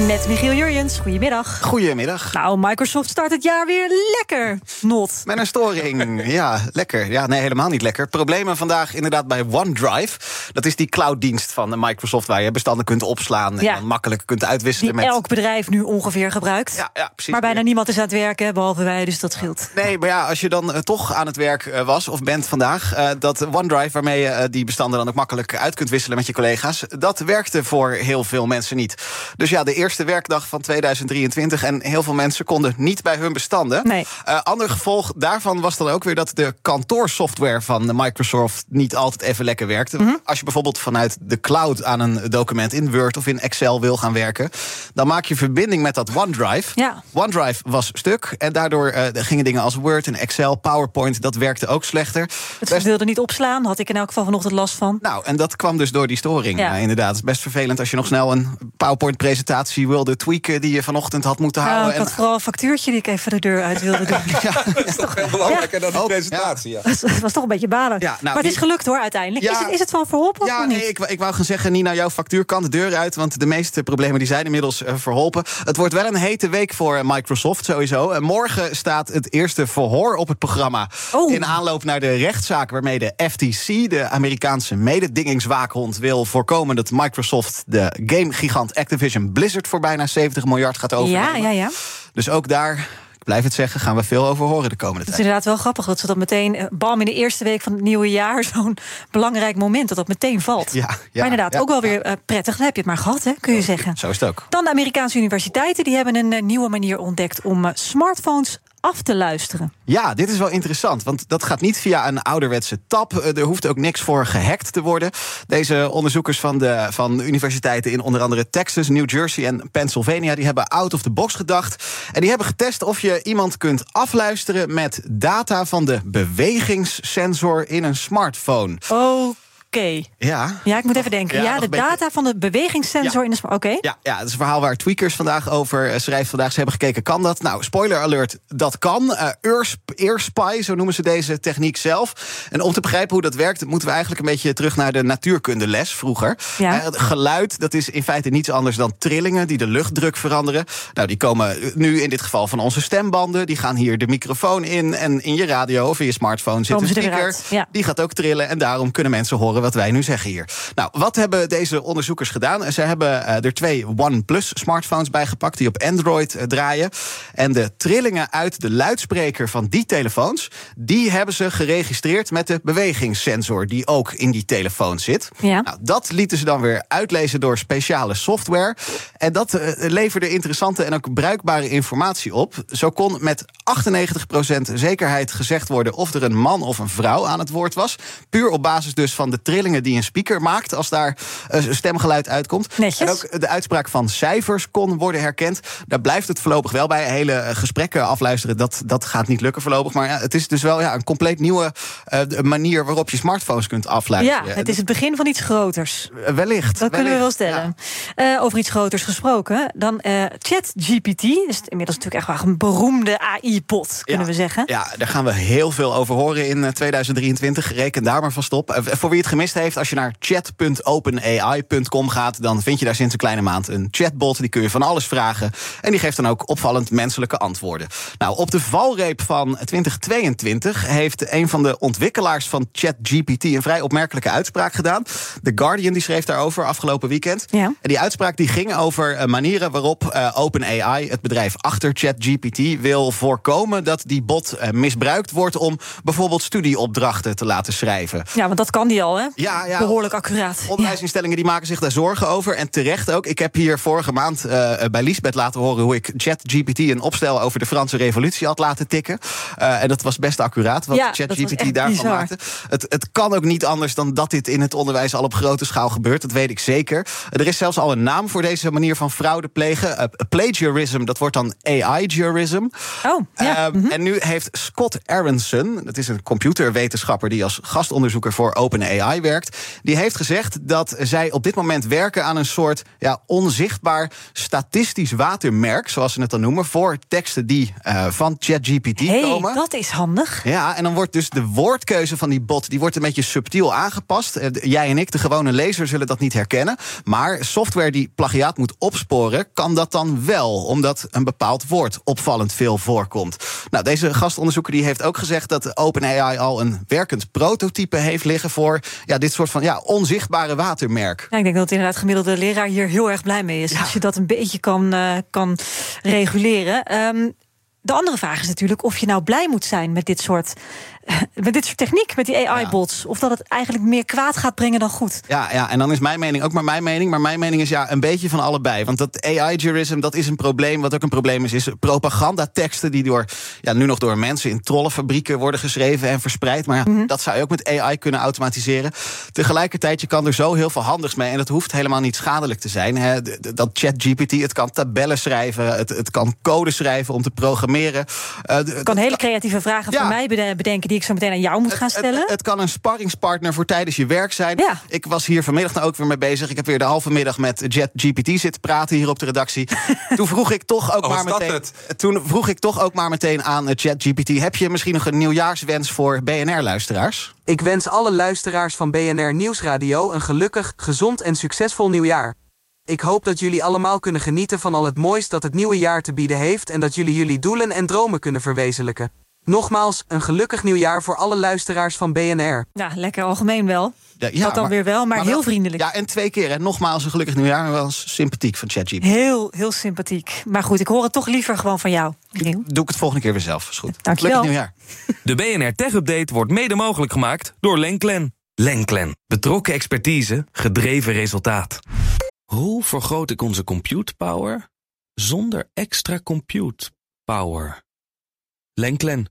Met Michiel Jurjens, goedemiddag. Goedemiddag. Nou, Microsoft start het jaar weer lekker. Not. Met een storing. Ja, lekker. Ja, nee, helemaal niet lekker. Problemen vandaag inderdaad bij OneDrive. Dat is die clouddienst van Microsoft waar je bestanden kunt opslaan Ja. en dan makkelijk kunt uitwisselen Die met. elk bedrijf nu ongeveer gebruikt. Ja, ja, precies. maar bijna niemand is aan het werken, behalve wij, dus dat scheelt. Nee, maar ja, als je dan eh, toch aan het werk eh, was of bent vandaag, eh, dat OneDrive, waarmee je die bestanden dan ook makkelijk uit kunt wisselen met je collega's, dat werkte voor heel veel mensen niet. Dus ja, de eerste werkdag van 2023 en heel veel mensen konden niet bij hun bestanden. Nee. Eh, ander gevolg daarvan was dan ook weer dat de kantoorsoftware van Microsoft niet altijd even lekker werkte. Mhm. Als je bijvoorbeeld vanuit de cloud aan een document in Word of in Excel wil gaan werken, dan maak je verbinding met dat OneDrive. Ja. OneDrive was stuk en daardoor eh, gingen dingen als Word en Excel, PowerPoint, dat werkte ook slechter. Het Best- wilde niet opslaan, had ik in elk geval vanochtend last van. nou, en dat kwam dus door die storing. Ja. eh, inderdaad, het is best vervelend als je nog snel een PowerPoint-presentatie wilde tweaken die je vanochtend had moeten Nou, houden. ik had vooral een factuurtje die ik even de deur uit wilde doen. Dat is toch veel belangrijker dan die Oh, presentatie. Ja. Het was toch een beetje balen. Ja, nou, maar het is die- gelukt hoor, uiteindelijk. Ja. is, het, is het van verholpen Ja, of niet? nee, ik, wou- ik wou gaan zeggen, Nina, jouw factuur kan de deur uit. Want de meeste problemen die zijn inmiddels eh, verholpen. Het wordt wel een hete week voor eh, Microsoft sowieso. En morgen staat het eerste verhoor op het programma. Oh. In aanloop naar de rechtszaak waarmee de FTC, de Amerikaanse mededingingswaakhond, wil voorkomen dat Microsoft de gamegigant Activision Blizzard voor bijna 70 miljard gaat overnemen. ja, ja, ja. Dus ook daar. Ik blijf het zeggen, gaan we veel over horen de komende Het is tijd. inderdaad wel grappig dat ze dat meteen, eh, bam, in de eerste week van het nieuwe jaar, zo'n belangrijk moment, dat dat meteen valt. Ja, ja, maar inderdaad, ja, ook wel weer eh, prettig. Dan heb je het maar gehad, hè, kun je zeggen. Zo is het ook. Dan de Amerikaanse universiteiten, die hebben een eh, nieuwe manier ontdekt om smartphones af te luisteren. Ja, dit is wel interessant, want dat gaat niet via een ouderwetse tap. Eh, Er hoeft ook niks voor gehackt te worden. Deze onderzoekers van de van universiteiten in onder andere Texas, New Jersey en Pennsylvania... die hebben out of the box gedacht. En die hebben getest of je iemand kunt afluisteren... met data van de bewegingssensor in een smartphone. Oké. Ja, Ja, ik moet even denken. Ja, de beetje- data van de bewegingssensor Ja. in de. Oké. Ja, ja, het is een verhaal waar tweakers vandaag over eh, schrijft. Vandaag ze hebben gekeken, kan dat? Nou, spoiler alert, dat kan. Eh Earsp- Earspy, zo noemen ze deze techniek zelf. En om te begrijpen hoe dat werkt... moeten we eigenlijk een beetje terug naar de natuurkundeles vroeger. Ja. Eh, het geluid, dat is in feite niets anders dan trillingen... die de luchtdruk veranderen. Nou, die komen nu in dit geval van onze stembanden. Die gaan hier de microfoon in. En in je radio of in je smartphone zit een er speaker. ja. Die gaat ook trillen en daarom kunnen mensen horen wat wij nu zeggen hier. Nou, wat hebben deze onderzoekers gedaan? Ze hebben eh, er twee OnePlus smartphones bijgepakt die op Android eh, draaien. En de trillingen uit de luidspreker van die telefoons, die hebben ze geregistreerd met de bewegingssensor die ook in die telefoon zit. Ja. Nou, dat lieten ze dan weer uitlezen door speciale software. En dat eh, leverde interessante en ook bruikbare informatie op. Zo kon met 98% zekerheid gezegd worden of er een man of een vrouw aan het woord was. Puur op basis dus van de trillingen die een speaker maakt als daar eh, stemgeluid uitkomt. Netjes. En ook de uitspraak van cijfers kon worden herkend. Daar blijft het voorlopig wel bij. Hele eh, gesprekken afluisteren, dat, dat gaat niet lukken voorlopig. Maar ja, het is dus wel ja, een compleet nieuwe eh, manier waarop je smartphones kunt Ja, afluisteren. het is het begin van iets groters. Wellicht. Dat kunnen we wel stellen. Over iets groters gesproken. Dan eh ChatGPT. Is inmiddels natuurlijk echt wel een beroemde AI-pot, kunnen Ja. we zeggen. Ja, daar gaan we heel veel over horen in eh, 2023. Reken daar maar vast op. Eh, Voor wie het gemist heeft, als je naar chat.openai.com gaat... dan vind je daar sinds een kleine maand een chatbot. Die kun je van alles vragen. En die geeft dan ook opvallend menselijke antwoorden. Nou, op de valreep van 2022 heeft een van de ontwikkelaars van ChatGPT... een vrij opmerkelijke uitspraak gedaan. The Guardian die schreef daarover afgelopen weekend. Ja. En die uitspraak die ging over eh, manieren waarop eh, OpenAI, het bedrijf achter ChatGPT, wil voorkomen dat die bot eh, misbruikt wordt om bijvoorbeeld studieopdrachten te laten schrijven. Ja, want dat kan die al, hè? Ja, ja. Behoorlijk accuraat. Onderwijsinstellingen die maken zich daar zorgen over. En terecht ook. Ik heb hier vorige maand eh, bij Liesbeth laten horen hoe ik ChatGPT een opstel over de Franse revolutie had laten tikken. Eh, en dat was best accuraat wat Ja, ChatGPT daarvan bizar. maakte. Het, het kan ook niet anders dan dat dit in het onderwijs al op grote schaal gebeurt. Dat weet ik zeker. Er is zelfs al een naam voor deze manier van fraude plegen. Eh, plagiarism, dat wordt dan AI-jurism. Oh, ja. Ehm, En nu heeft Scott Aronson, dat is een computerwetenschapper die als gastonderzoeker voor OpenAI Werkt, die heeft gezegd dat zij op dit moment werken aan een soort ja, onzichtbaar statistisch watermerk, zoals ze het dan noemen, voor teksten die uh, van ChatGPT hey, komen. Dat is handig. Ja, en dan wordt dus de woordkeuze van die bot die wordt een beetje subtiel aangepast. Uh, jij en ik, de gewone lezer, zullen dat niet herkennen. Maar software die plagiaat moet opsporen, kan dat dan wel, omdat een bepaald woord opvallend veel voorkomt. Nou, deze gastonderzoeker die heeft ook gezegd dat OpenAI al een werkend prototype heeft liggen voor ja, dit soort van ja, onzichtbare watermerk. Ja, ik denk dat inderdaad gemiddelde leraar hier heel erg blij mee is. Ja. Als je dat een beetje kan, uh, kan reguleren. Um, de andere vraag is natuurlijk of je nou blij moet zijn met dit soort, met dit soort techniek, met die AI-bots. Ja. Of dat het eigenlijk meer kwaad gaat brengen dan goed. Ja, ja, en dan is mijn mening ook maar mijn mening. Maar mijn mening is ja, een beetje van allebei. Want dat AI-jurism, dat is een probleem. Wat ook een probleem is, is propagandateksten die door, ja, nu nog door mensen in trollenfabrieken worden geschreven en verspreid. Maar ja, mm -hmm. dat zou je ook met AI kunnen automatiseren. Tegelijkertijd, je kan er zo heel veel handigs mee. En dat hoeft helemaal niet schadelijk te zijn. Hè. Dat ChatGPT, het kan tabellen schrijven, het, het kan code schrijven om te programmeren. Uh, het kan hele creatieve vragen voor mij bedenken die ik zo meteen aan jou moet gaan stellen. Het, het, het, kan een sparringspartner voor tijdens je werk zijn. Ja. Ik was hier vanmiddag nou ook weer mee bezig. Ik heb weer de halve middag met JetGPT zitten praten hier op de redactie. toen vroeg ik toch ook oh, maar meteen. Toen vroeg ik toch ook maar meteen aan ChatGPT. Heb je misschien nog een nieuwjaarswens voor BNR-luisteraars? Ik wens alle luisteraars van BNR Nieuwsradio een gelukkig, gezond en succesvol nieuwjaar. Ik hoop dat jullie allemaal kunnen genieten van al het moois dat het nieuwe jaar te bieden heeft en dat jullie jullie doelen en dromen kunnen verwezenlijken. Nogmaals, een gelukkig nieuwjaar voor alle luisteraars van BNR. Ja, lekker algemeen wel. Ja, ja, dat dan maar, weer wel, maar, maar heel wel, vriendelijk. Ja, en twee keer. En nogmaals een gelukkig nieuwjaar. En wel sympathiek van ChatGPT. Heel, heel sympathiek. Maar goed, ik hoor het toch liever gewoon van jou. Doe ik het volgende keer weer zelf. Is goed. Dankjewel. Gelukkig nieuwjaar. De BNR Tech Update wordt mede mogelijk gemaakt door Lenklen. Lenklen. Betrokken expertise, gedreven resultaat. Hoe vergroot ik onze compute power zonder extra compute power? Lenklen,